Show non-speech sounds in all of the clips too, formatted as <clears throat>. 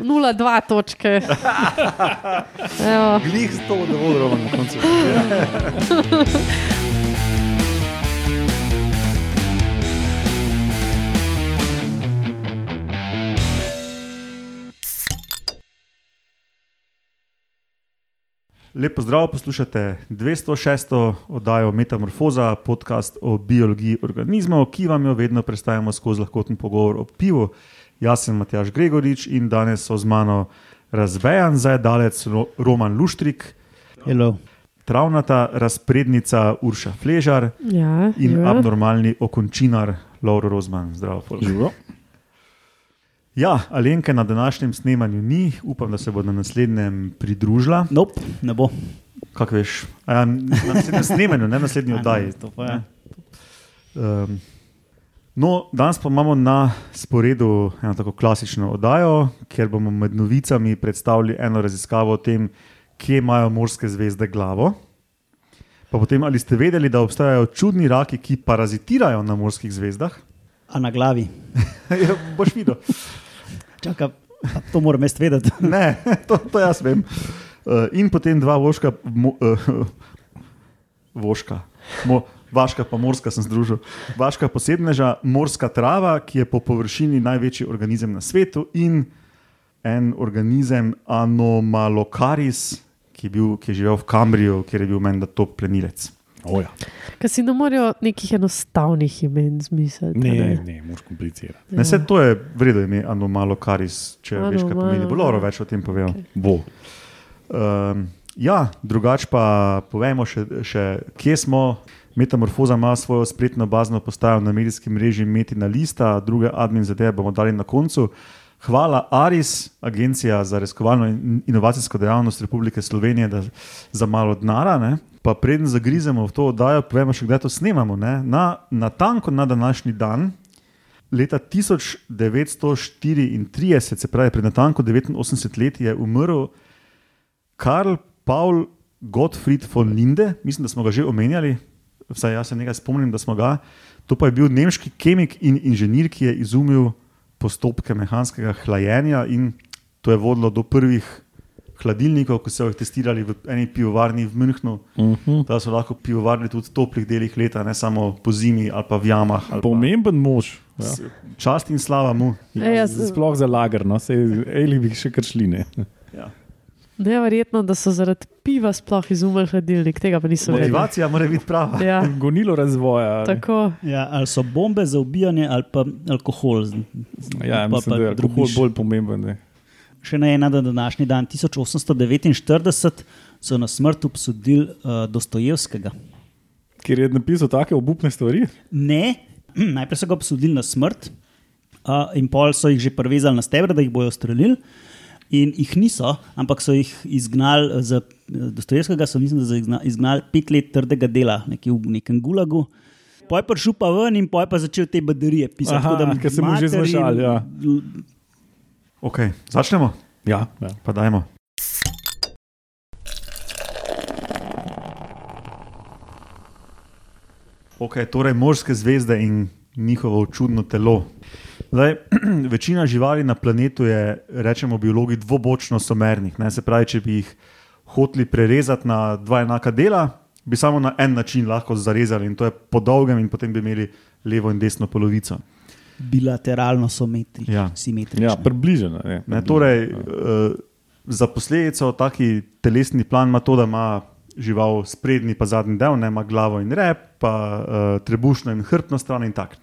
0,2 točke. <laughs> Glih s to, da bo dobro na koncu. Lepo zdrav, poslušate 206. oddajo Metamorfoza, podcast o biologiji organizmov, ki vam jo vedno predstavljamo skozi lahkoten pogovor o pivu. Jaz sem Matjaš Gregorič in danes so z mano razvejan zajedalec Ro- Roman Luštrik, Hello. travnata razprednica Urša Fležar Ja, in ja. abnormalni okončinar Lauro Rozman. Zdravo, folk. Živo. Ja, Alenke na današnjem snemanju ni, upam, da se bo na naslednjem pridružila. Nope, ne bo. Kako veš? Ja, na naslednjem snemanju, ne na naslednji <laughs> oddaji. To pa je. Um, no, danes pa imamo na sporedu eno tako klasično oddajo, kjer bomo med novicami predstavili eno raziskavo o tem, kje imajo morske zvezde glavo. Pa potem, ali ste vedeli, da obstajajo čudni raki, ki parazitirajo na morskih zvezdah? A na glavi. <laughs> ja, boš videl. Čaka, to moram jaz vedeti. <laughs> Ne, to, to jaz vem. Uh, in potem dva voška, mo, uh, voška, mo, vaška pa morska sem združil. Vaška posebneža, morska trava, ki je po površini največji organizem na svetu, in en organizem Anomalocaris, ki je, bil, ki je živel v Kambriju, kjer je bil menda top plenilec. Oja. Ker si ne morejo nekih enostavnih imen zmisliti. Ne, ne, moraš komplicirati. Ne, vse to je vredno ime Anomalocaris, če veš, kaj pomeni. Bo Loro več o tem povedal. Okay. Bo. Um, ja, drugače pa povemo še, še, kje smo. Metamorfoza ima svojo spletno bazno postajo na medijskem mreži Metina Lista, druge admin zadeve bomo dali na koncu. Hvala Aris, Agencija za raziskovalno in inovacijsko dejavnost Republike Slovenije, da, za malo denara. ne. Pa preden zagrizemo v to oddajo, povemo še, kdaj to snemamo. Ne? Na, na tanko na današnji dan, leta 1934, se pravi pred natanko 89 leti, je umrl Karl Paul Gottfried von Linde, mislim, da smo ga že omenjali, vsaj jaz se nekaj spomnim, da smo ga. To pa je bil nemški kemik in inženir, ki je izumil postopke mehanskega hlajenja, in to je vodilo do prvih hladilnikov, ki so jih testirali v eni pivovarni v Münchnu. Uh -huh. Da so lahko pivovarni tudi v toplih delih leta, ne samo po zimi ali pa v jamah. ali pa- Pomemben mož. Ja. Čast in slava mu. E, jaz- Sploh za lager, no, se ali bi še kar šli. Ne. Ja. Neverjetno, da so zaradi piva sploh izumili hladilnik, tega pa nisem vedel. Motivacija mora biti prava. Ja, Gonilo razvoja. tako. Ja, ali so bombe za ubijanje, ali pa alkohol. Ja, Pa- mislim, pa da je alkohol drobiž. bolj pomemben. Ne. Še na en dan, današnji dan, 1849, so na smrt obsodili uh, Dostojevskega. Ker je napisal take obupne stvari. Ne, <clears throat> najprej so ga obsodili na smrt, uh, in pol so jih že prevezali na stebre, da jih bojo streljili. In jih niso, ampak so jih izgnali za Dostojevskega, so mislim, da so jih izgna- izgnali pet let trdega dela, nekje v nekem gulagu. Poj pa šel pa ven in poj pa začel te baterije pisati. Aha, tako da ker se mu že zmešali, ja. Okay, začnemo, Ja, ja. pa dajmo. Okay, torej, morske zvezde in njihovo čudno telo. Zdaj, <clears throat> večina živali na planetu je, rečemo, biologi dvobočno somernih. Ne? Se pravi, če bi jih hoteli prerezati na dva enaka dela, bi samo na en način lahko zarezali in to je po dolgem, in potem bi imeli levo in desno polovico. Bilateralno so metri, Ja. simetrični. ja približeno. Ne, Ne, približno, torej, ja. uh, za posledico taki telesni plan ima to, da ima žival sprednji in zadnji del, ne ima glavo in rep, pa uh, trebušno in hrbtno stran in tako.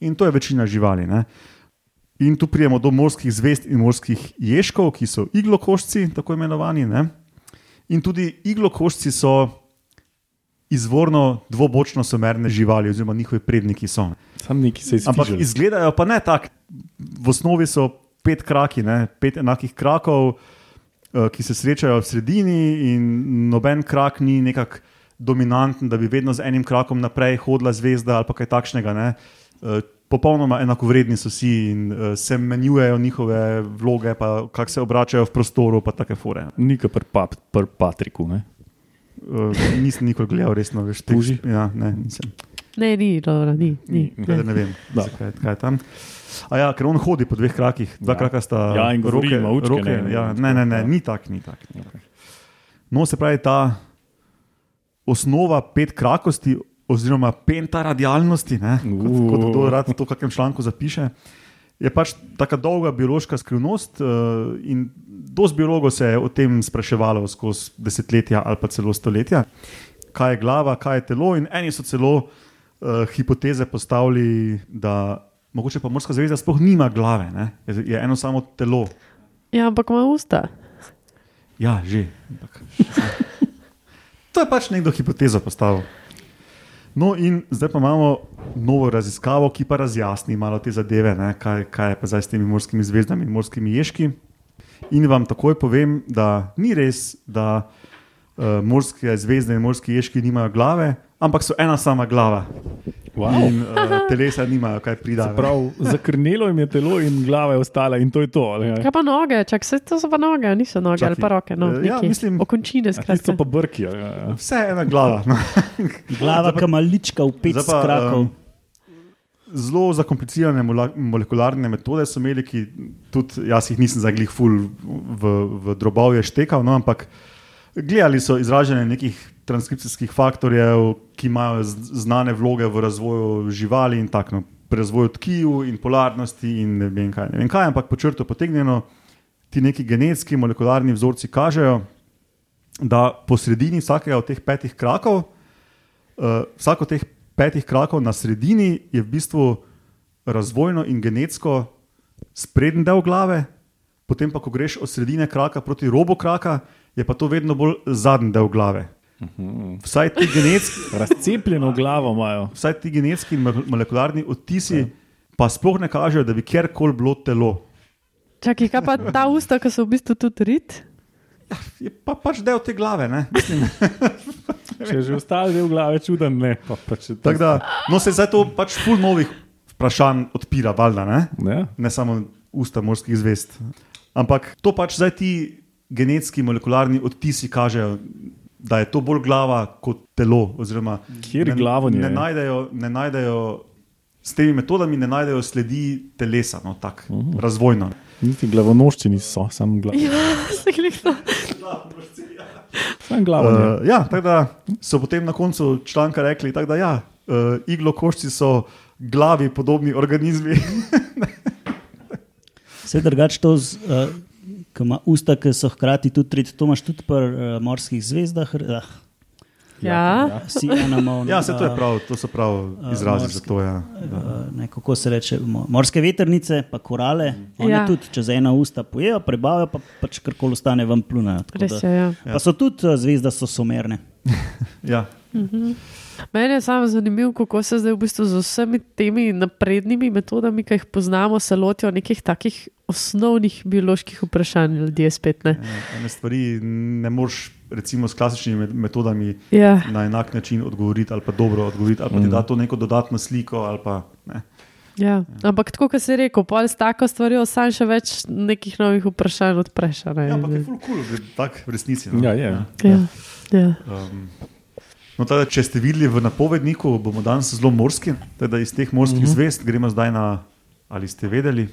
In to je večina živali. Ne. In tu prijemo do morskih zvest in morskih ježkov, ki so iglokošci, tako imenovani. Ne. In tudi iglokošci so izvorno dvobočno somerne živali, oziroma njihovi predniki so. Sam neki se Ampak izfižil. izgledajo pa ne tako. V osnovi so pet kraki, ne? pet enakih krakov, eh, ki se srečajo v sredini, in noben krak ni nekako dominanten, da bi vedno z enim krakom naprej hodila zvezda ali kaj takšnega. Ne? Popolnoma enakovredni so vsi in uh, se menjujejo njihove vloge, pa kako se obračajo v prostoru, pa take fore. Nika pri pap, pr Patriku. Ne. Uh, nisem nikoli gledal resno, veš, te Puži? Ja, ne, nisem. Ne, ni, dobro, ni. ni, Ni. Ne. ne vem, Da. zakaj, kaj je tam. A ja, ker on hodi po dveh krakih, dva Ja. kraka sta Ja, in govori, roke, ima učke, roke, ne, ja, ne, ne, ne, tako, ja. ni tak, ni tak. Ni tak. No, se pravi, ta osnova pet krakosti, oziroma pentaradialnosti, ne, kot, Uh. kot kdo rad to v kakšnem članku zapiše, je pač tako dolga biološka skrivnost. Uh, in dosti biologov se je o tem spraševalo skozi desetletja ali pa celo stoletja, kaj je glava, kaj je telo. In eni so celo uh, hipoteze postavili, da mogoče pa morska zvezda sploh nima glave, ne? je, je eno samo telo. Ja, ampak ima usta. Ja, že. Ampak. <laughs> To je pač nekdo hipotezo postavil. No, in zdaj pa imamo novo raziskavo, ki pa razjasni malo te zadeve, ne, kaj, kaj je pa zdaj s temi morskimi zvezdami in morskimi ježki. In vam takoj povem, da ni res, da uh, morske zvezde in morski ježki nimajo glave, ampak so ena sama glava. Wow. In uh, telesa nimajo kaj pridati. Prav, zakrnelo jim je telo in glava je ostala in to je to. ali? Kaj pa noge, čak se to so pa noge, niso noge Čakaj, ali pa roke. No, eh, ja, mislim- Okončine, skratka. pa brki. ne? Ja. Vse je ena glava. No. Glava, kamalička v pet pa, skrakov. um, Zelo zakomplicirane molekularne metode so imeli, ki tudi jaz jih nisem zaglih ful v, v drobovje štekal, no, ampak gledali so izražanje nekih transkripcijskih faktorjev, ki imajo znane vloge v razvoju živali in tako, no, pri razvoju tkiv in polarnosti in ne vem kaj. Ne vem kaj ampak po črtu potegnjeno, ti neki genetski molekularni vzorci kažejo, da po sredini vsakega od teh petih krakov uh, vsak od teh petih krakov na sredini je v bistvu razvojno in genetsko sprednji del glave, potem pa, ko greš od sredine kraka proti robu kraka, je pa to vedno bolj zadnji del glave. Vsaj ti genetski, Razcepljeno glavo imajo. vsaj ti genetski in mo- molekularni odtisi pa sploh ne kažejo, da bi kjerkoli bilo telo. Čakaj, kaj pa ta usta, ki so v bistvu tudi rit? Je pa pač del te glave. ne. Mislim, <laughs> Če je že ostali del glave čuden, ne. Pa, pa če tako da, no, se zdaj to pač ful novih vprašanj odpira, valjda. Ne? Ne? ne samo usta morskih zvest. Ampak to pač zdaj ti genetski molekularni odtisi kažejo, da je to bolj glava kot telo. oziroma Kateri ne, glavo ne, je? najdejo, ne najdejo, s temi metodami ne najdejo sledi telesa, no, tak, uh -huh. razvojno. Niti glavonošči niso, samo glava. Ja, <laughs> se glihno. Sam glavo. Uh, Uh, ja, tako da so potem na koncu članka rekli, tako da ja, uh, iglokošči so glavi podobni organizmi. <laughs> Vse drugače to, z, uh, ki ima usta, ki so hkrati tudi tretji, to imaš tudi pri uh, morskih zvezdah. Uh, Ja, si enamo. ja, se to je prav, to so prav izrazi morski. za to. Ja. Uh, ne, kako se reče, mo- morske veternice, pa korale, one Ja. ja. tudi čez ena usta pojejo, prebavijo, pa pač karkoli ostane vam plunajo. tako res da- je. Ja. Pa so tudi zvezda, so somerne. <laughs> Ja. Meni je samo zanimivo, kako se zdaj v bistvu z vsemi temi naprednimi metodami, ki jih poznamo, se lotijo nekih takih osnovnih bioloških vprašanj ljudje spet. Ne? Ja, Ene stvari ne moreš, recimo, s klasičnimi met- metodami Ja, na enak način odgovoriti, ali pa dobro odgovoriti, ali pa ti da to neko dodatno sliko. ali Pa, ne. ja. Ampak tako, kot si rekel, pol s tako stvarjo sam še več nekih novih vprašanj odpreš. ne. ja, ampak je full cool, tako v resnici. No. Ja, je. Ja, ja. Um, no, tada, če ste videli v napovedniku, bomo danes zelo morski. Teda iz teh morskih uh -huh. zvest gremo zdaj na, ali ste vedeli.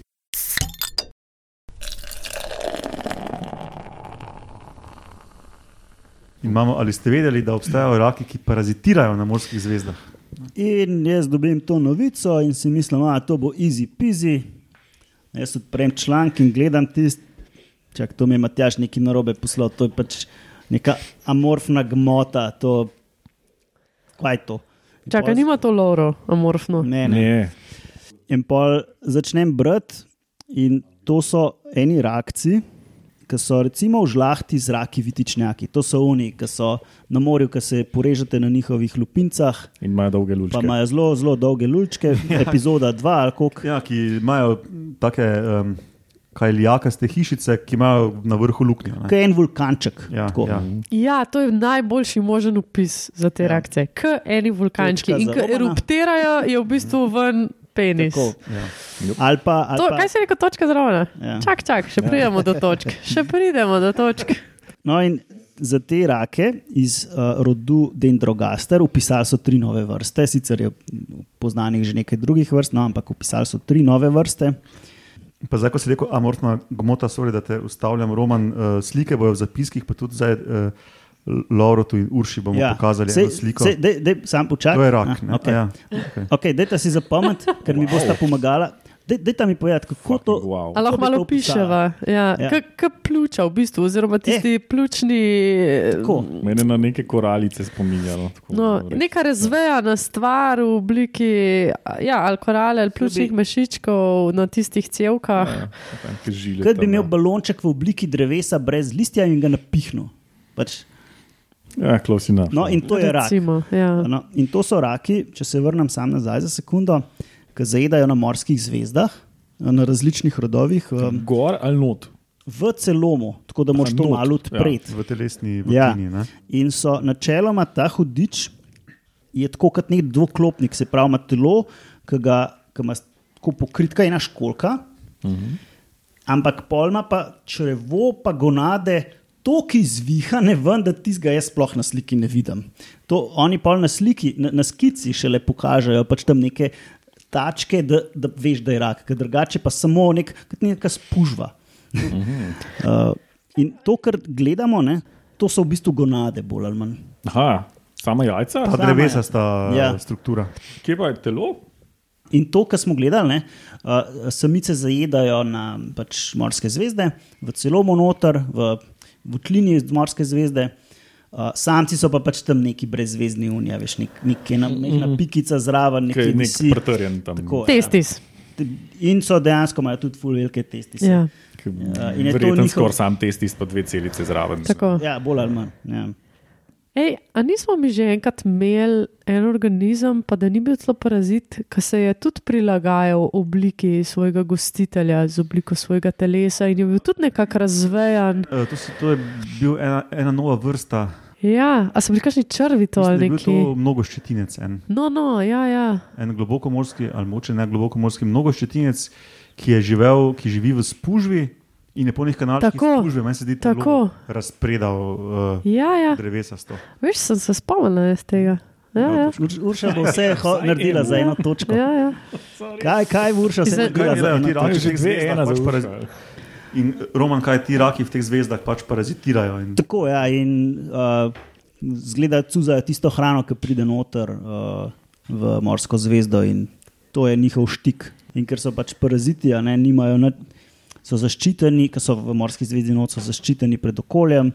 In Imamo, ali ste vedeli, da obstajajo raki, ki parazitirajo na morskih zvezdah? In jaz dobim to novico in si mislim, da to bo easy peasy. Jaz odprem članek in gledam tisti, čak to mi je Matjaš neki narobe poslal, to je pač neka amorfna gmota. To, kaj je to? In Čakaj, pol- nima to loro, amorfno. Ne, ne. Ne. In pol začnem brati, in to so eni rakci, ki so recimo v žlahti zraki vitičnjaki. To so oni, ki so na morju, ki se porežete na njihovih lupincah, In imajo dolge pa lučke. imajo zelo, zelo dolge lučke, <laughs> epizoda 2 ali koliko. Ja, ki imajo take um, kaj lijakaste hišice, ki imajo na vrhu luknje. ne. Kot en vulkanček. Ja, tako. ja. Ja, to je najboljši možen opis za te ja. reakcije. K eni vulkančki in Romana. eruptirajo, je v bistvu ven penis. Tako. Ja. Ali pa, ali To, kaj si rekel, točka zraven? Ja. Čak, čak, še pridemo do točk. <laughs> Še pridemo do točk. no in za te rake iz uh, rodu Dendrogaster upisali so tri nove vrste, sicer je poznanih že nekaj drugih vrst, no, ampak upisali so tri nove vrste. Pa zdaj, ko si rekel, amorfna gmota, sorry, da te ustavljam, roman, uh, slike bojo v zapiskih, pa tudi zdaj. Uh, Laurotu in Urši bomo ja. pokazali Sej- sliko. sej, dej, dej, sam počakaj. To je rak. Ah, ne? okay. Ja, okay. Okay, dajte si zapomniti, ker mi boste pomagala. Dej, dejte mi povedati, kako to. Wow. A lahko malo piševa. Ja. Ja. Ja. Kot pljuča, v bistvu, oziroma tisti eh. pljučni. Tako. Mene na neke koralice spominjalo. tako No, neka razvejana stvar v obliki ja, ali korale ali pljučnih bi- mešičkov na tistih cevkah. Ja, žile Kot bi imel ja. balonček v obliki drevesa brez listja in ga napihnil. Pač, Ja, close enough. no, in to je rak. Recimo, ja. No, in to so raki, če se vrnem sam nazaj za sekundo, ki zajedajo na morskih zvezdah, na različnih rodovih, um, Gor ali not? v celomu, tako da moš to malo ja. odpreti. V telesni Ja. vrtini. Ja. In so načeloma ta hudič je tako kot nek dvoklopnik, se pravi, ima telo, ki ga ki ima tako pokritka ena školka, uh -huh. ampak polna pa črevo, pa gonade. To, ki zvihane ven, da ti ga jaz sploh na sliki ne vidim. To oni pol na sliki, na, na skici šele pokažejo, pač tam neke tačke, da, da veš, da je rak, ker drugače pa samo nek, kot neka spužva. <laughs> uh, in to, kar gledamo, ne, to so v bistvu gonade, bolj ali manj. Aha, sama jajca? Pa drevesa sta Ja. struktura. Kje pa je telo? In to, kar smo gledali, ne, uh, samice zajedajo na pač, morske zvezde, v celomu noter, v votlini iz morske zvezde. Uh, samci so pa pač tam neki brezvezdni unija, veš, nek, nek, ena majhna pikica zraven, nek visi. pretrjen tam. Tako, ja. Testis. In so dejansko imajo tudi ful velike testi. Ja. Ja, in je to Verjetno njihov- skoraj sam testis, pa dve celice zraven. Tako. Ja, bolj ali manj. Ja. Ej, a nismo mi že enkrat imeli en organizem, pa da ni bil celo parazit, ki se je tudi prilagajal obliki svojega gostitelja, z obliko svojega telesa in je bil tudi nekako razvejan. Uh, to, so, to je bil ena, ena nova vrsta. Ja, a so bili kakšni črvi to Mislim, ali je bil to mnogoščetinec, en, No, no, ja, ja. en globokomorski, ali moče ne globokomorski mnogoščetinec, ki je živel, ki živi v spužvi in je po njih kanalih spužve, meni se zdi tako. razpredal uh, Ja, ja. drevesasto. Veš, sem se spomnila iz tega. Ja, ja. Ur- Urša bo vse naredila za eno točko. Ja, ja. Kaj, kaj Urša se Zdaj- delajo eno ti raki? že dve, ena pač za uša. In Roman, kaj ti raki v teh zvezdah pač parazitirajo. In, Tako ja, in uh, zgleda, cuzajo tisto hrano, ki pride noter uh, v morsko zvezdo in to je njihov štik. In ker so pač paraziti, a ne, nimajo, nič- so zaščiteni, ker so v morski zvezdi so zaščiteni pred okoljem.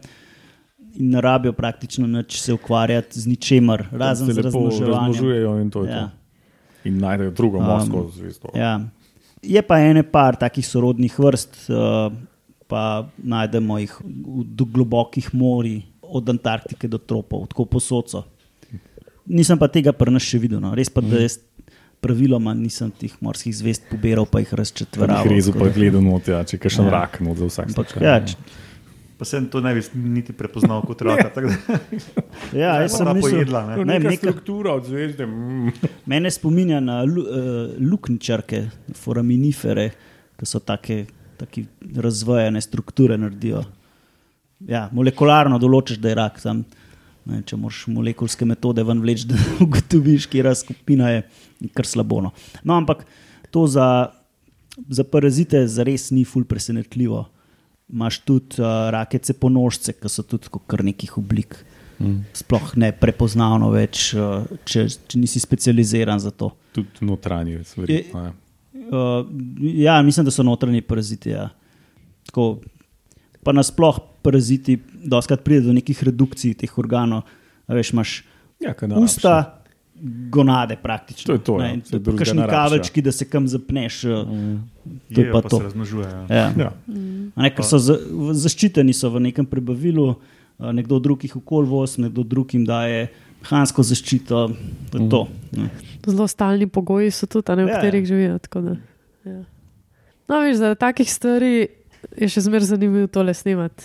In ne rabijo praktično nič se ukvarjati z ničemer, razen se z lepo razmnoževanjem. razmnožujejo in to je Ja. to. In najdejo drugo Um, morsko zvezdo. Ja. Je pa ene par takih sorodnih vrst, uh, pa najdemo jih v globokih morjih, od Antarktike do tropov, tako posod so. Nisem pa tega prnaš še videl. No. Res pa, da jaz praviloma nisem teh morskih zvest pobiral, pa jih razčetveraval. Rezu pa da- gledal not, ja, če kaj še Ja. rak not za vsak slučaj. ja, č- pa sem to ne bi niti prepoznal kot raka. <laughs> ja, jaz sem mislil, pojedla, ne. No, ne, neka struktura od zvezde. Mm. mene spominja na lu, uh, luknčarke, foraminifere, ki so take, take razvojene strukture naredijo. Ja, molekularno določiš, da je rak. Tam, ne, če moraš molekulske metode ven vleči, <laughs> da ugotoviš, kje skupina je, je kar slabo. No. no, ampak to za, za parazite zares ni ful presenetljivo. Imáš tudi uh, rake ceponožce, ki so tudi kar nekih oblik. Mm. Sploh ne prepoznavno več, uh, če, če nisi specializiran za to. Tudi notranji, verjetno. ja. Uh, ja, mislim, da so notranji paraziti. Ja. Tako, pa nasploh paraziti, doskrat pride do nekih redukcij teh organov. A Veš, imaš Ja, ne usta, gonade praktično. To je to, ja. Ne, tudi drugega Kakšni ne ja. kavečki, da se kam zapneš. Mm. To je Jejo pa pa to. se razmnožujejo. Ja. Ja. A Ne, ker so za, zaščiteni so v nekem prebavilu, a, nekdo drug jih okol voz, nekdo drug jim daje mehansko zaščito. To je to. ne. Zelo stalni pogoji so tudi, a ne, v Ja, katerih ja. živijo. tako da, Ja. No, veš, zaradi takih stvari je še zmeraj zanimivo tole snemati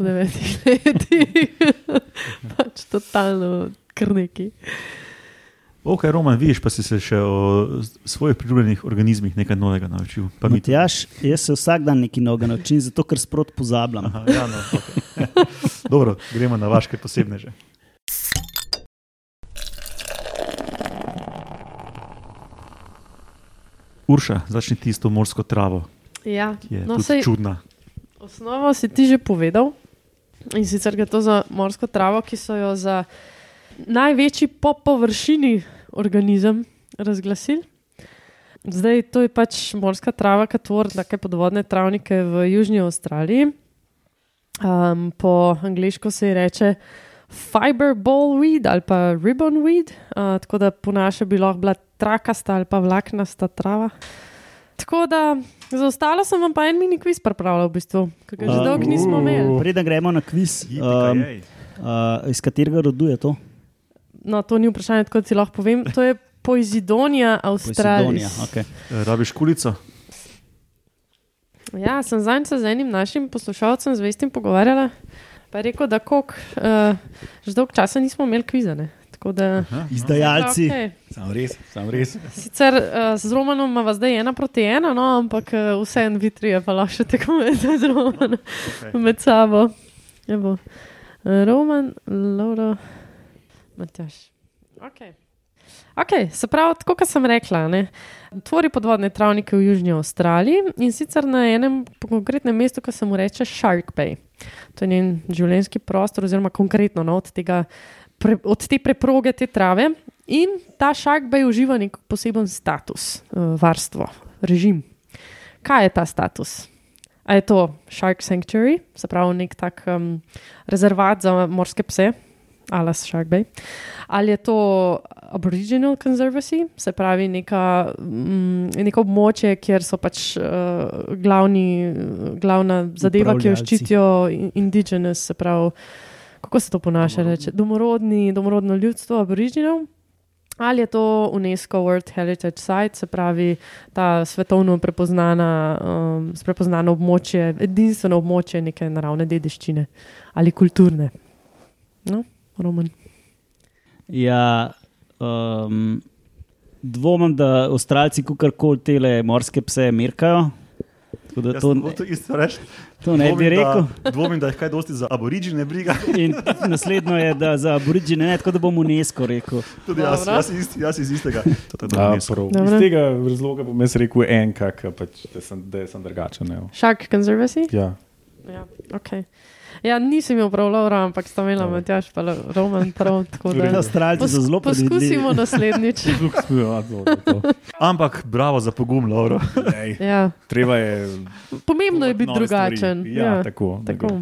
po devetih <laughs> letih. pač totalno krneki. Ok, Roman, vidiš, pa si se še o svojih priljubljenih organizmih nekaj novega naučil. Matjaž, jaz se vsak dan nekaj novega naučim, zato ker sprot pozabljam. Aha, ja, no, okay. <laughs> Dobro, gremo na vaše posebne že. Urša, začni ti s to morsko travo, Ja, no, sej, čudna. osnovo si ti že povedal. In sicer gre to za morsko travo, ki so jo za največji po površini organizem razglasili. Zdaj, to je pač morska trava, ki tvori take podvodne travnike v Južni Avstraliji. Um, po angliško se ji reče fiberball weed ali pa ribbon weed, uh, tako da po naše bi lahko bila trakasta ali pa vlaknasta trava. Tako da za ostalo sem vam pa en mini kviz pripravljal, v bistvu, ki ga že dolgo nismo imeli. Preden gremo na kviz, um, uh, iz katerega rodu je to? No, to ni vprašanje, tako ti lahko povem. To je Poizidonija. Australis. Okay. Eh, Rabiš kulico? Ja, sem zanj se z enim našim poslušalcem zvestim pogovarjala. Pa je rekel, da kok, uh, že dolgo časa nismo imeli kvizane. Tako da, Izdajalci. Okay. Sam res, sam res. Sicer uh, z Romanom ima zdaj ena proti ena, no, ampak uh, vse en vitrije pa lahko še tekmujete <laughs> z Romanom okay. med sabo. Evo. Uh, Roman, Lauro, Matjaš. Okay. Okay, se pravi, tako kot sem rekla, ne, tvori podvodne travnike v Južni Avstraliji in sicer na enem konkretnem mestu, ki se mu reče Shark Bay. To je njen življenjski prostor, oziroma konkretno no, od, tega, pre, od te preproge, te trave. In ta Bay uživa nek poseben status, uh, varstvo, režim. Kaj je ta status? A je to Shark Sanctuary, se pravi nek tak um, rezervat za morske pse, alas Shark Bay, ali je to Aboriginal Conservancy, se pravi neka, mm, neko območje, kjer so pač uh, glavni, glavna zadeva, ki jo ščitijo in- indigenous, se pravi, kako se to ponaša, reče, domorodni, domorodno ljudstvo, Aboriginal. Ali je to UNESCO World Heritage Site, se pravi ta svetovno prepoznana, um, prepoznano območje, edinstveno območje neke naravne dediščine ali kulturne. No, Roman. Ja, um, dvomim, da Avstralci kakorkoli tele morske pse merkajo. Tako da Jaz to, sem hotel isto reči. To ne bi Dvomim, rekel. Da, dvomim, da jih kaj dosti za aborigine briga. <laughs> In naslednjo je, da za aborigine ne, tako da bom UNESCO rekel. Tudi jaz, jaz, iz, jaz iz istega. Da. Dobro. Iz tega razloga bom jaz rekel en, kak, pač, da, sem, da sem drugačen. Shark Conservancy? Ja. Ja, okay. Ja nisem imel prav Laura, ampak sta imela Dobro. Matjaš pa Roman prav. tako da- Avstralci so <laughs> zelo Poskusimo predvidljivi. naslednjič. To. Ampak bravo za pogum, Lauro. Ej, Ja. Treba je. Pomembno je biti stvari. drugačen. Ja, tako. Tako.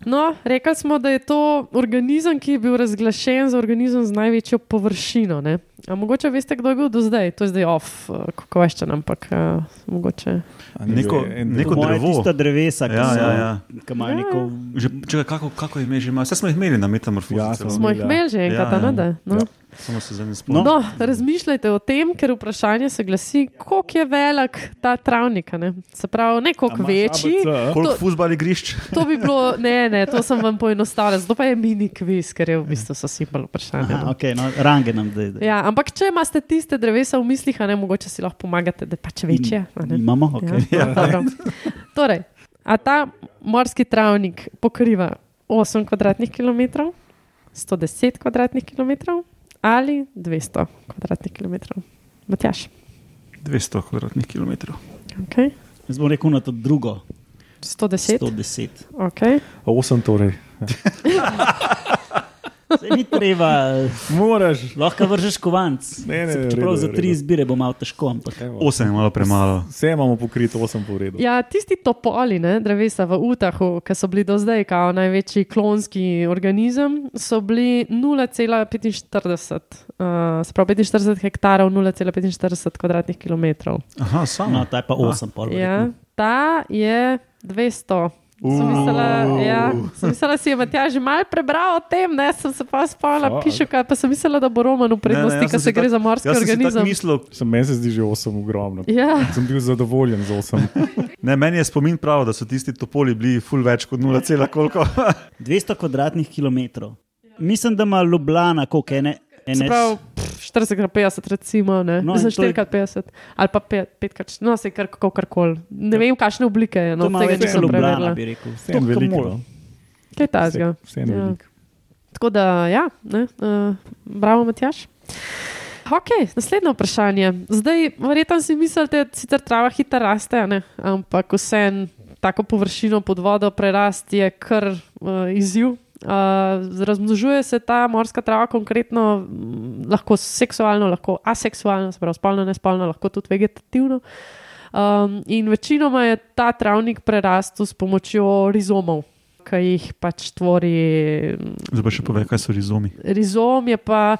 No, rekli smo, da je to organizem, ki je bil razglašen za organizem z največjo površino. Ne? A mogoče veste, kdo je bil do zdaj? To je zdaj off, uh, question, ampak uh, mogoče. Neko- neko- drevo. tista drevesa, ki Ja, so, ja, ja. ki imajo Ja. neko. Že, čekaj, kako, kako ime že ima? Vse smo jih imeli na metamorfozi. Ja, smo. Smo jih Ja. imeli že enkrat, Ja, ja, ja. No? Ja. Samo se zdaj ne No. spomnim. No, razmišljajte o tem, ker vprašanje se glasi, koliko je velik ta travnik. a Ne? Se pravi, ne koliko večji. ABC? Koliko futbal igrišč? To bi bilo, <laughs> ne, ne, to sem vam poenostavil, zato pa je mini kviz, ker je v bistvu so simpel vprašanje. Aha, no. okay, no, range nam zdaj. Ja, ampak če imate tiste drevesa v mislih, a ne mogoče si lahko pomagate, da pač večje. Imamo, okay. Ja, dobro. torej, a ta morski travnik pokriva 8 kvadratnih km, 110 kvadratnih km ali 200 kvadratnih km. Matjaš, 200 kvadratnih kilometrov. okay. Jaz bom rekel na to drugo, 110. 110. Okay. Osem torej. <laughs> Saj ni treba, Moraš. lahko vržeš kovanc. Ne, ne, Se- Čeprav redu, za tri redu. izbire bo malo težko. Ampak. Evo. 8 je malo premalo. Vse imamo pokrito, osem po redu. Ja, tisti topoli, ne, drevesa v Utahu, ki so bili do zdaj kao največji klonski organizem, so bili 0,45, uh, se pravi 45 hektarov, 0,45 kvadratnih kilometrov. Aha, No, samo. ta je pa 8, pol. Ja, ta je 200. Sem mislila, ja, sem mislila, si je Matjaž že malo prebral o tem, ne, sem se pa spomnila, piše, kaj, pa sem mislila, da bo Roman v prednosti, ker se gre za morski jaz organizem. Mislil, Sem meni se zdi že osem ogromno. Ja, Sem bil zadovoljen z osem. ne, meni je spomin prav, da so tisti topoli bili ful več kot 0, koliko. <laughs> 200 kvadratnih kilometrov. Mislim, da ima Ljubljana, koliko ene. ene pravi pff, 40x50, recimo, ne, No, za in to je- 4x50 ali pa 5x, no, se kar kako karkoli. Ne vem, kakšne oblike je, to no, ima tega nisem Ljubljana, preverila. bi rekel. Vseeno Toliko veliko, no. Kaj tasga. Vse en Ja. velik. Tako da, ja, ne, uh, bravo, Matjaš. Ok, naslednje vprašanje. Zdaj, verjetno si mislite, da sicer trava hitro raste, a ne? ampak vseeno tako površino pod vodo prerast je kar uh, izziv. Uh, razmnožuje se ta morska trava konkretno, lahko seksualno, lahko aseksualno, se pravi spolno, nespolno, lahko tudi vegetativno. Um, in večinoma je ta travnik prerastel s pomočjo rizomov, ki jih pač tvori Zdaj pa še povej, kaj so rizomi. rizom je pa.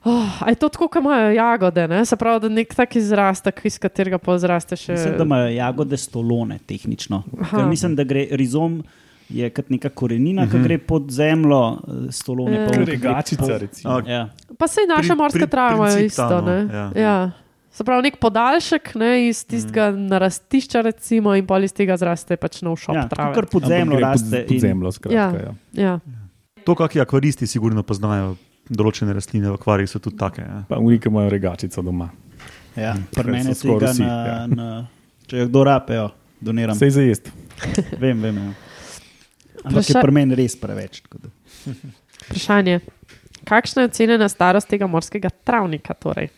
Oh, je to tako, kot imajo jagode, ne? se pravi, da nek tak izrastek, iz katerega pa zraste še. Mislim, da imajo jagode stolone, tehnično. Mislim, da gre rizom. Je kot neka korenina, ki Mhm. gre pod zemljo, eh, stolone Ja. pa v- Regačica, recimo. A, Ja. Pa se naša Pri- morska pri- trava princip isto. no, ne? ja. Ja. Se pravi, nek podaljšek ne, iz tistega mm. narastišča, recimo, in pol iz tega zraste pač nov šop Ja, kar pod zemljo gre raste. Pod, pod zemljo, skratka. Ja. Ja. Ja. To, kakšni akvaristi sigurno poznajo, določene rastline v akvariju so tudi take. Ja. Pa Unike imajo regačico doma. Ja, Hm, pri meni so skoraj vsi, na, ja. na, če jo kdo rape, jo, doniram. Vse za jesti. Vem, vem. Ja. Ampak Vpraša- je pri meni res preveč. Vprašanje. Kakšna je ocenjena starost tega morskega travnika? Torej?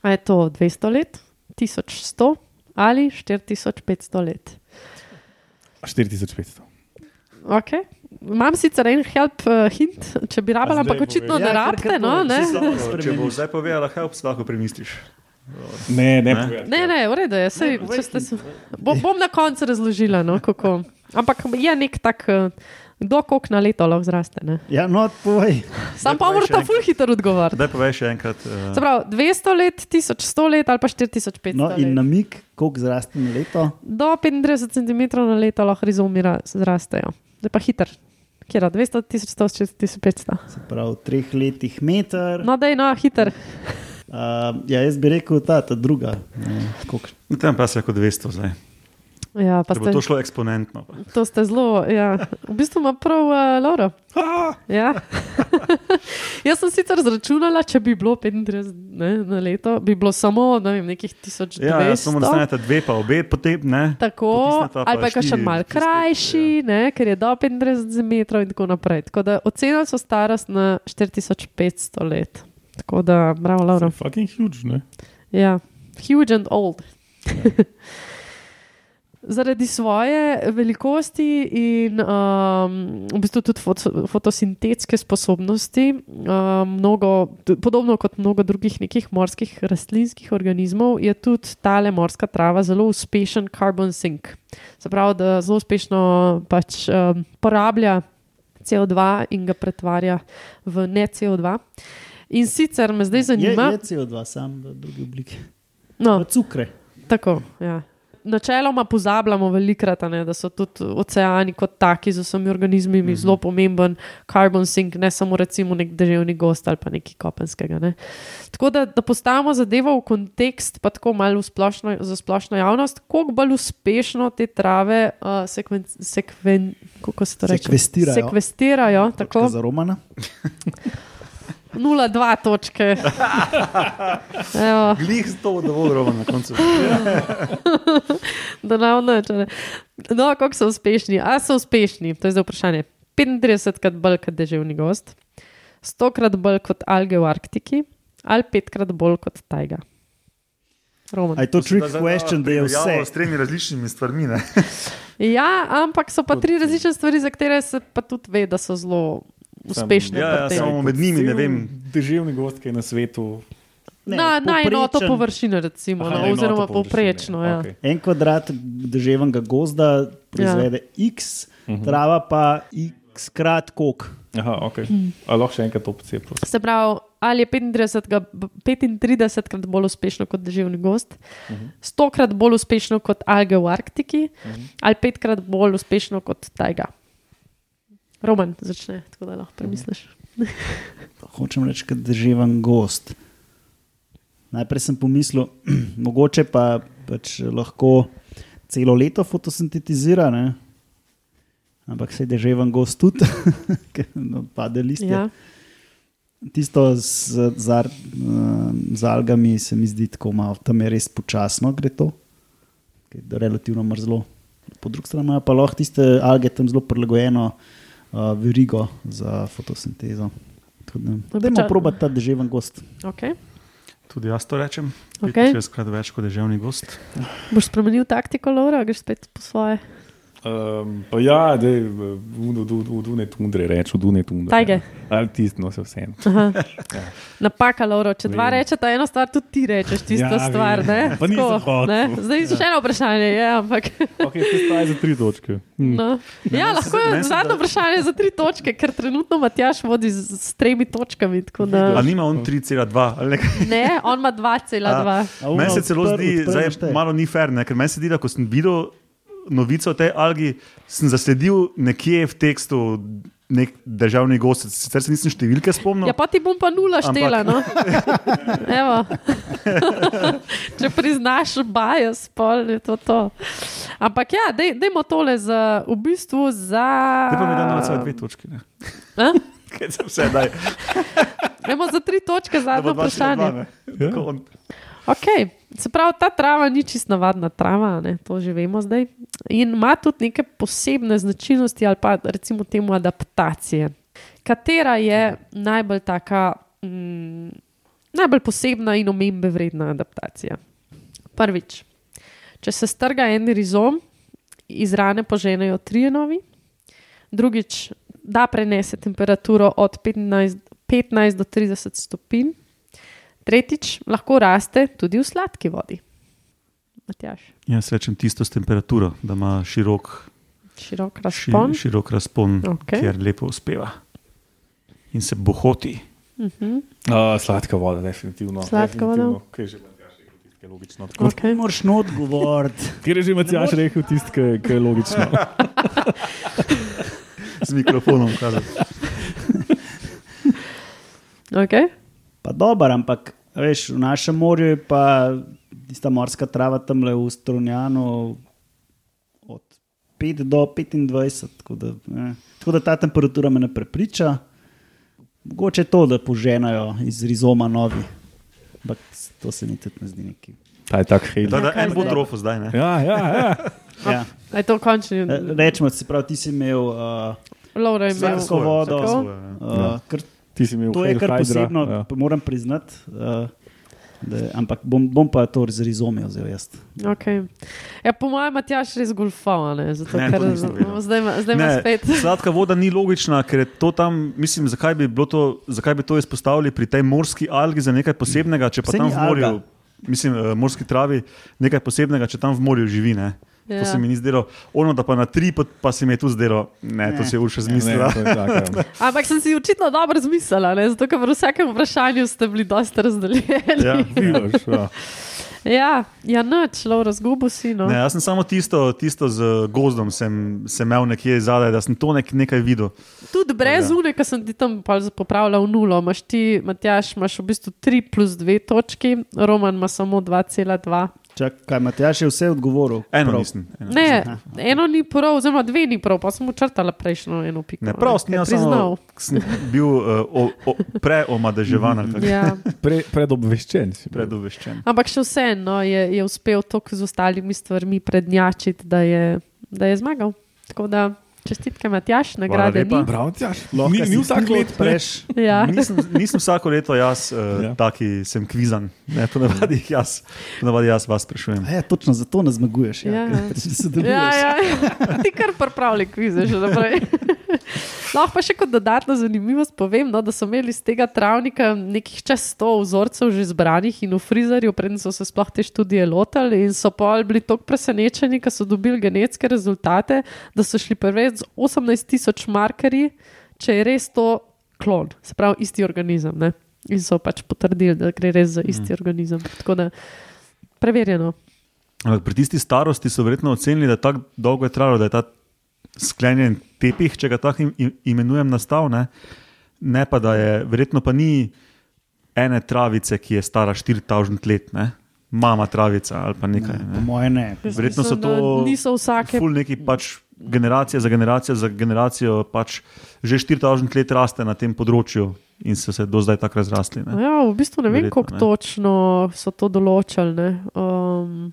A je to 200 let, 1100 ali 4500 let? 4500. Okay. Imam sicer en help uh, hint, če bi rabila, ampak očitno ne Ja, rabite. ker No, povej, ne? si samo- Če bo zdaj povedala, help, lahko premisliš. Ne, ne, Ne? povedati. ne, ne, v redu je. Sej, Ne, povej če ste, hint, se- bo, bom na koncu razložila, no, kako. Ampak je nek tak, uh, kdo koliko na leto lahko zraste. Ne? Ja, no, povej. Sam pa povej še morate enkrat. ful hitro odgovoriti. Zdaj povej še enkrat. Uh, Se pravi, 200 let, 1100 let ali pa 4500 No, in let. namig, koliko zraste na leto. Do 35 cm na leto lahko rizumi ra- zrastejo. Zdaj pa hiter. Kjer je 200, 1100, 4500. Se pravi, v treh letih meter. No, da je no, hiter. Uh, ja, jaz bi rekel ta, ta druga. Ne, Tam pa se je kot 200 zdaj. Ja, pa bo ste, to šlo eksponentno. to ste zelo. Ja. V bistvu ima prav uh, Laura. Ja. <laughs> Jaz sem sicer zračunala, če bi bilo 35 ne, na leto, bi bilo samo ne vem, nekih 1200. Ja, ja, samo da stanete dve, pa obe, potem ne. Tako, pa ali pa je še mal krajši, ne, ker je do 35 metrov in tako naprej. Tako da ocenili so starost na 4500 let. Tako da, bravo, Laura. Fucking huge, ne? Ja, huge and old. <laughs> Zaradi svoje velikosti in um, v bistvu tudi foto, fotosintetske sposobnosti, um, mnogo, podobno kot mnogo drugih nekih morskih rastlinskih organizmov, je tudi tale morska trava zelo uspešen carbon sink. Se pravi, da zelo uspešno pač um, porablja CO2 in ga pretvarja v ne CO2. In sicer me zdaj Je, zanima, je CO2, sam v drugi obliki. no, Pa cukre. Tako, ja. Načeloma pozabljamo velikrat, ne, da so tudi oceani kot taki z vsemi organizmi mm -hmm. zelo pomemben carbon sink, ne samo recimo nek deževni gost ali pa nekaj kopenskega. Ne. Tako da, da postavimo zadevo v kontekst, pa tako malo splošno, za splošno javnost, koliko bolj uspešno te trave uh, sekven, sekven, se? Sekvestirajo. Sekvestirajo, tako Za Romana. <laughs> 0,2 točke. Glih z to dovolj rovno na koncu. da nam neče. No, kako so uspešni? A so uspešni? To je zdaj vprašanje. 35 krat bolj kot deževni gost, 100 krat bolj kot alge v Arktiki, ali 5 krat bolj kot tajga. Roman. Je to trick question, da je vse. S tremi različnimi stvarmi. Ne? Ja, ampak so pa tri različne stvari, za katere se pa tudi ve, da so zelo uspešne. ja, ja, samo med njimi ne vem. Deževni gost, ki je na svetu. Ne, na, na enoto površine, recimo, Aha, no, oziroma povprečno. Ja. okej. En kvadrat deževnega gozda proizvede ja. x, trava pa x krat kok. Aha, ok. Hm. A lahko še enkrat to pocepim. Se pravi, ali je 35, ga- 35 krat bolj uspešno kot deževni gost, Uh -huh. 100 krat bolj uspešno kot alge v Arktiki, Uh -huh. ali 5 krat bolj uspešno kot tajga. Roman začne, tako da lahko premisliš. Hočem reči, da je deževen gost. Najprej sem pomislil, <clears throat> mogoče pa pač lahko celo leto fotosintetizira, ne? ampak se je deževen gost tudi, <laughs> ker no, pade listje. Ja. Tisto z, z, ar- eh, z algami se mi zdi tako malo, tam je res počasno gre to, ker je relativno mrzlo. Po drugi strani pa lahko tiste alge tam zelo prilagojeno uh, verigo za fotosintezo. No, Dajmo poča- probati ta deževen gost. Okay. Tudi jaz to rečem. Okej. Šestkrat več kot deževni gost. Boš spremenil taktiko, Laura, greš spet po svoje. Um, pa ja, da je v Dune tundre, reč v Dune tundre. Tajge. Ali tisto, no se vse. Napaka, Laura. Če dva rečeta eno stvar, tudi ti rečeš tisto Ja, stvar. Ne? Pa nisem Tako, hotel. ne? Zdaj še eno vprašanje je, ampak. Okay, to je za tri točke. Hm. No. Ja, lahko je zadnje vprašanje za tri točke, ker trenutno Matjaš vodi z, z tremi točkami. tako Da... Ali nima on 3,2 ali nekaj? Ne, on ima 2,2. A Meni se celo zdi, je šteje. malo ni fair, ne? ker meni se zdi, da ko sem videl novico o tej algi, sem zasledil nekje v tekstu nek državni gost, sicer se nisem številke spomnil. Ja, pa ti bom pa nula Ampak- štela. No? <laughs> Evo. <laughs> Če priznaš bias, pol je to to. Ampak ja, dej, dejmo tole za, v bistvu za. Te pa mi da 0,2 točke. ne. <laughs> Kaj se vse daj? Dajmo za tri točke zadnje vprašanje. 2,2, ne. Tako on- Okay. Se pravi, ta trava ni čist navadna trava, ne? to že vemo zdaj. In ima tudi neke posebne značilnosti ali pa recimo temu adaptacije. Katera je najbolj taka, mm, najbolj posebna in omembe vredna adaptacija? Prvič, če se strga en rizom, iz rane poženejo trije novi. Drugič, da prenese temperaturo od 15, 15 do 30 stopinj. Tretjič, lahko raste tudi v sladki vodi. Matjaž, Jaz rečem tisto s temperaturo, da ima širok, širok ši, razpon. širok razpon, Okej. kjer lepo uspeva. In se bohoti. Mhm, Uh, sladka voda, definitivno. Sladka voda. definitivno. Kaj je logično. Tako. okay. Moraš not govoriti. <laughs> Kjer je že Matjaž rekel tisto, ki je- logično. <laughs> Z mikrofonom. kazati. Okay. Pa dober, ampak veš, v našem morju je pa tista morska trava tam le v Strunjanu od 5 do 25. Tako da, eh. tako da ta temperatura me ne prepriča. Mogoče to, da poženajo iz rizoma novi. Ampak to se mi tudi ne zdi neki. Ta je tak hej. Da, da kaj en bo zdaj? trofo zdaj. Ne? Ja, ja, ja. Ja. Je to končni? Rečemo, si prav, ti si imel uh, Laura je imel. sladko vodo. Tako? ja. Uh, kar, Ti si imel to je kar Hydra, posebno, Ja. moram priznati. Uh, da, ampak bom, bom pa to z rizomjo vzel jaz. Okay. Ja, po mojem, Matjaž res golfal, ne? Zato, Ne, ker zdaj <laughs> zdaj ima spet. <laughs> Sladka voda ni logična, ker je to tam, mislim, zakaj bi, bilo to, zakaj bi to izpostavili pri tej morski algi za nekaj posebnega, če pa Saj tam v morju, alga. mislim, eh, morski travi, nekaj posebnega, če tam v morju živi. Ne? To Ja. se mi ni zdelo, ono da pa na tri, pa, pa se mi je tu zdelo, ne, to Ne. si je Urša Ne, zmislila. to je tako, ja. <laughs> Ampak sem si očitno dobro zmislila, ne? zato ker v vsakem vprašanju ste bili dosta razdeljeni. Ja. Vidiš, ja. <laughs> Ja, ja noč, Laura, zgubo si. No. Ne, jaz sem samo tisto, tisto z gozdom, sem, sem imel nekje zadaj, da sem to nek, nekaj videl. Tudi brez Ja. une, ki sem ti tam popravljal nulo, imaš ti, Matjaš, imaš v bistvu 3 plus 2 točki, Roman ima samo 2,2. Čak, kaj, Matjaš je vse odgovoril? Eno prav. nisem. Eno. Ne, Aha. eno ni prav, oziroma dve ni prav, pa sem učrtala prejšnjo eno piko. Ne, prav, sem samo sem bil uh, preomadeževan Ja. Pre, predobveščen si. bil. predoveščen. Ampak še vseeno no, je, je uspel toliko z ostalimi stvarmi prednjačiti, da je, da je zmagal. Tako da čestitke, Matjaš, nagrade ni. Prav. Lahko Ni, ni vsak let odpreš. Ja. <laughs> Nisem, nisem vsako leto jaz, uh, Ja. taki sem kvizan, ne ponavadi jaz, ponavadi jaz vas sprašujem. Ja, točno zato ne zmaguješ. Ja, Ja. ja. Ja. <laughs> Ti kar pripravljaj kvize že naprej. <laughs> <laughs> Lahko pa še kot dodatno zanimivost povem, no, da so imeli z tega travnika nekih čez 100 vzorcev že zbranih in v frizerju, preden so se sploh te študije lotili in so pa bili tako presenečeni, ker so dobili genetske rezultate, da so šli preveč z 18 tisoč markerji, če je res to klon, se pravi isti organizem. Ne? In so pač potrdili, da gre res za isti mm. organizem. Tako da preverjeno. Ampak pri tisti starosti so verjetno ocenili, da tako dolgo je trajalo, da je ta sklenjen tepih, če ga tako im- im- imenujem, nastal. Ne? ne pa da je, verjetno pa ni ene travice, ki je stara 4000 let, ne? mama travica ali pa nekaj. Po Ne? mojem ne. Verjetno so to Niso vsake Ful neki pač generacija za generacijo za generacijo, pač že 4000 let raste na tem področju in so se do zdaj tako razrasli. Ne? Ja, v bistvu ne vem, Verjetno, kako ne. točno so to določili. ne. Um,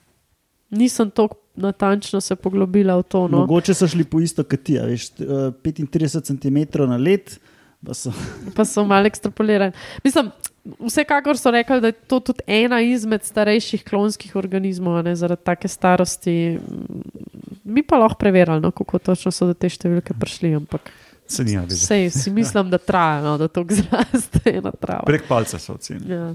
nisem tako natančno se poglobila v to. No. Mogoče so šli po isto kot ti, a veš, t- eh, 35 cm na let. Pa so, <laughs> pa so malo ekstrapolirani. Mislim, vsekakor so rekli, da je to tudi ena izmed starejših klonskih organizmov, a ne, zaradi take starosti. Mi pa lahko preverjali, no, kako točno so do te številke prišli. Ampak Se ni vedel. sej, si mislim, da traja, no, da to <laughs> zraste ena trava. Prek palca so ocenili. Ja.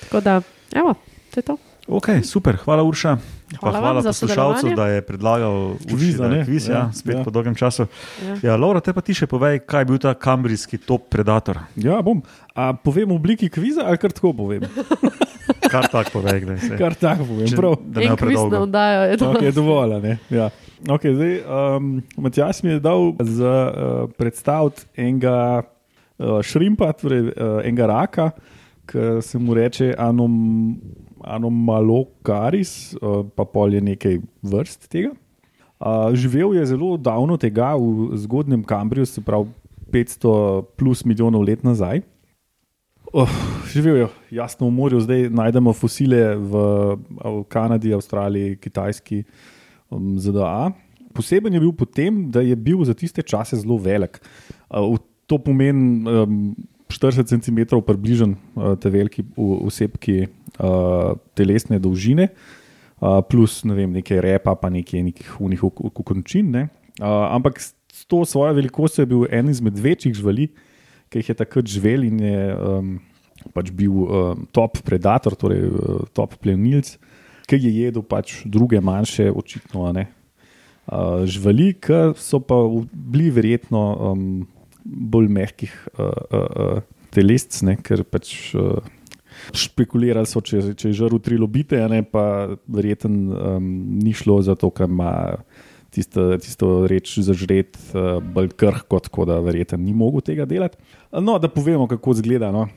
Tako da, evo, to je to. Ok, super, hvala Urša. Pa Hvala vam hvala poslušalcu, da je predlagal Kviz, da kviz, ja, Ja, spet ja. po dolgem času. Ja. Ja, Laura, te pa ti še povej, kaj je bil ta kambrijski top predator. Ja, bom. A povem v obliki kviza ali kar tako povem? <laughs> Kar tako povej, gledaj se. Kar tako povem. Če- Prav. Da ne predolgo. dajo, je to. Ok, dovolj. a ne? Ja. Okay, zdaj, um, Matjaš mi je dal za uh, predstaviti enega uh, šrimpa, torej uh, enega raka, ki se mu reče anom, anomalokaris, uh, pa pol je nekaj vrst tega. Uh, živel je zelo davno tega v zgodnjem Kambriju, se pravi 500 plus milijonov let nazaj. Oh, živel je jasno v morju, zdaj najdemo fosile v, v Kanadi, Avstraliji, Kitajski, um, ZDA. Poseben je bil potem, da je bil za tiste čase zelo velik. Uh, to pomeni um, 40 cm približen uh, te veliki osebki uh, telesne dolžine, uh, plus ne vem, nekaj repa, pa nekaj nekih unih kukončin. Ne? Uh, ampak s to svojo velikostjo je bil en izmed večjih živali, ki jih je takrat živel in je um, pač bil um, top predator, torej uh, top plenilc, ki je jedel pač druge manjše, očitno ne. Uh, živali, ki so pa bili verjetno um, bolj mehkih uh, uh, uh, telesc, ne, ker pač uh, špekulirali so, če, če je žrl tri lobite, ne pa verjetno um, ni šlo za to, ker ima tisto, tisto reč zažret, uh, bolj krhko, tako da verjetno ni mogel tega delati. No, da povemo, kako izgleda. No.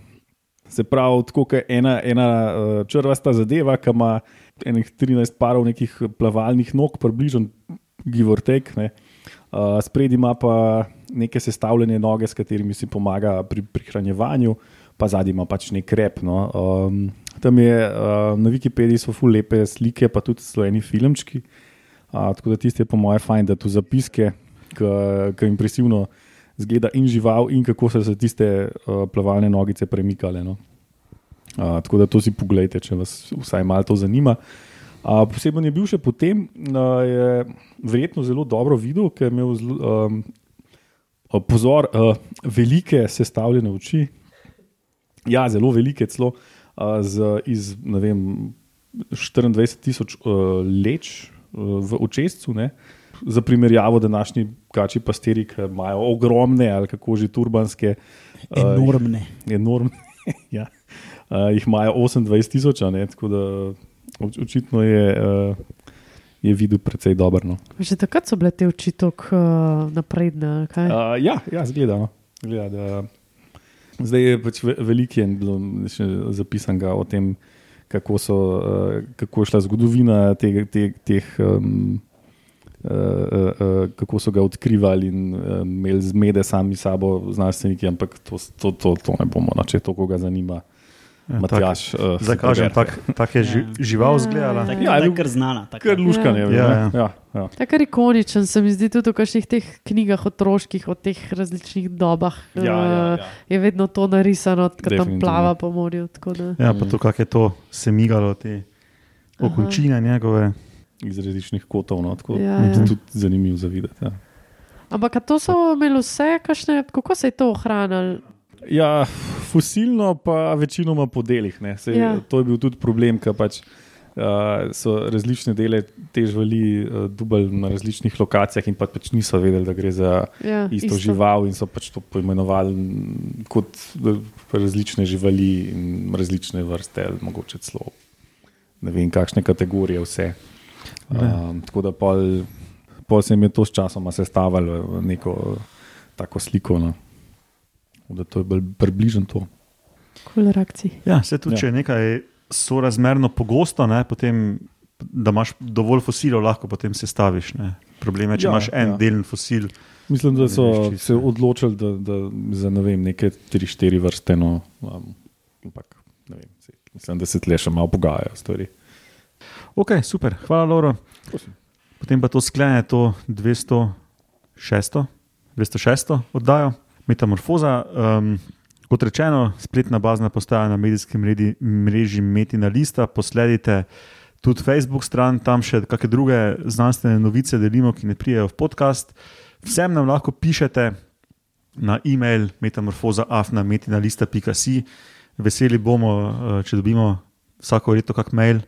Se pravi, tako kot ena, ena uh, črvasta zadeva, ki ima enih 13 parov nekih plavalnih nog, približno Givortek. Uh, Spredi ima pa neke sestavljene noge, s katerimi si pomaga pri prihranjevanju, pa zadnji ima pač nek rep. No. Um, tam je uh, na Wikipediji so ful lepe slike, pa tudi slojeni filmčki. Uh, tako da tiste po mojem fajn, da tu zapiske, ki impresivno zgleda in žival, in kako so se tiste uh, plavalne nogice premikale. No. Uh, tako da to si pogledajte, če vas vsaj malo to zanima. Uh, poseben je bil še potem, da je verjetno zelo dobro videl, ker je imel zelo, um, uh, pozor, uh, velike sestavljene oči. Ja, zelo velike, celo uh, z, iz ne vem, 24 tisoč uh, leč uh, v očescu. Ne? Za primerjavo, današnji kači pastiri, ki imajo ogromne ali kako že turbanske. uh, Enormne. enormne <laughs> ja. uh, jih imajo 28 tisoč, tako da oč, očitno je, uh, je videl precej dobro. No. Že takrat so bile te oči tako uh, napredne. Uh, ja, ja zgleda. No. zgleda da, zdaj je pač ve- veliko je bilo zapisanega o tem, kako, so, uh, kako je šla zgodovina teh. teh, teh um, Uh, uh, uh, kako so ga odkrivali in uh, imeli zmede sami sabo, znanstveniki, ampak to, to, to, to ne bomo, no, če to koga zanima. Ja, Matjaš, uh, Zdaj kažem, tak, tak je ži, žival zgledala. Tako Ja, ja, je je kar znana. taka. Kar luškanje. Ja. Ja, Ja, ja. Ja, ja. Tako ikoničen se mi zdi tudi v kakšnih teh knjigah otroških, o teh različnih dobah. Ja, ja, ja. eh, Je vedno to narisano, ko tam plava po morju. tako Ja, pa to, kako je to se migalo, te okončine njegove. iz različnih kotov. No, tako, Ja, ja, ja. ja. Tudi zanimivo za videti. Ja. Ampak to so imeli vse, kakšne, kako se je to ohranilo? Ja, fosilno pa večinoma po delih. ne. Sej, Ja. To je bil tudi problem, ker pač, uh, so različne dele te živali uh, dubali na različnih lokacijah in pa pač niso vedeli, da gre za Ja, isto, isto žival in so pač to poimenovali kot različne živali in različne vrste, ali mogoče celo ne vem, kakšne kategorije vse. Um, tako da pol, pol se jim je to s časoma sestavljalo v neko tako sliko. No. Da to je bolj približno to. Kul reakcij. Ja, se tudi, Ja. če je nekaj sorazmerno pogosto, ne, potem, da imaš dovolj fosilov, lahko potem sestaviš. Ne. Problem je, če Ja, imaš en ja. delen fosil. Mislim, da so veš čisto. se odločili da, da za ne vem, neke 3-4 vrste. No, um, ampak, ne vem, saj mislim, da se tle še malo pogajajo stvari. Ok, super, hvala, Lauro. potem pa to sklene to 206. 206. oddajo Metamorfoza. Um, kot rečeno, spletna bazna postaja na medijskem mreži, mreži Metina Lista, posledite tudi Facebook stran, tam še kakšne druge znanstvene novice delimo, ki ne prijejo v podcast. Vsem nam lahko pišete na e-mail metamorfoza.afna.metina.si. Veseli bomo, eh, če dobimo vsako leto kak mail.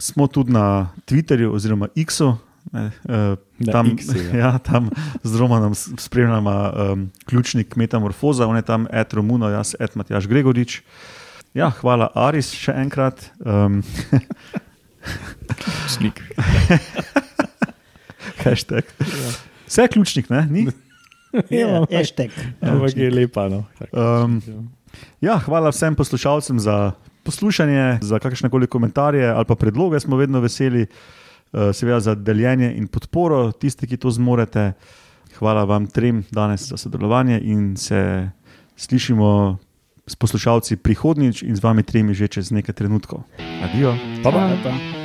Smo tudi na Twitterju oziroma X-u. Ne, Na tam, X-u, ja. <laughs> ja, tam z Romanom s- spremljamo um, ključnik Metamorfoza, on je tam, Ed Romuno, jaz, Ed Matjaš Gregorič. Ja, hvala, Aris, še enkrat. <laughs> Um, Snik. <laughs> hashtag. Vse je ključnik, ne? Ni? Ja, hashtag. Ampak je lepa. No. Um, ja, hvala vsem poslušalcem za poslušanje, za kakršne koli komentarje ali pa predloge, smo vedno veseli, uh, seveda za deljenje in podporo, tisti, ki to zmorete. Hvala vam trem danes za sodelovanje in se slišimo s poslušalci prihodnjič in z vami tremi že čez nekaj trenutkov. Adijo. Pa pa. Pa, pa.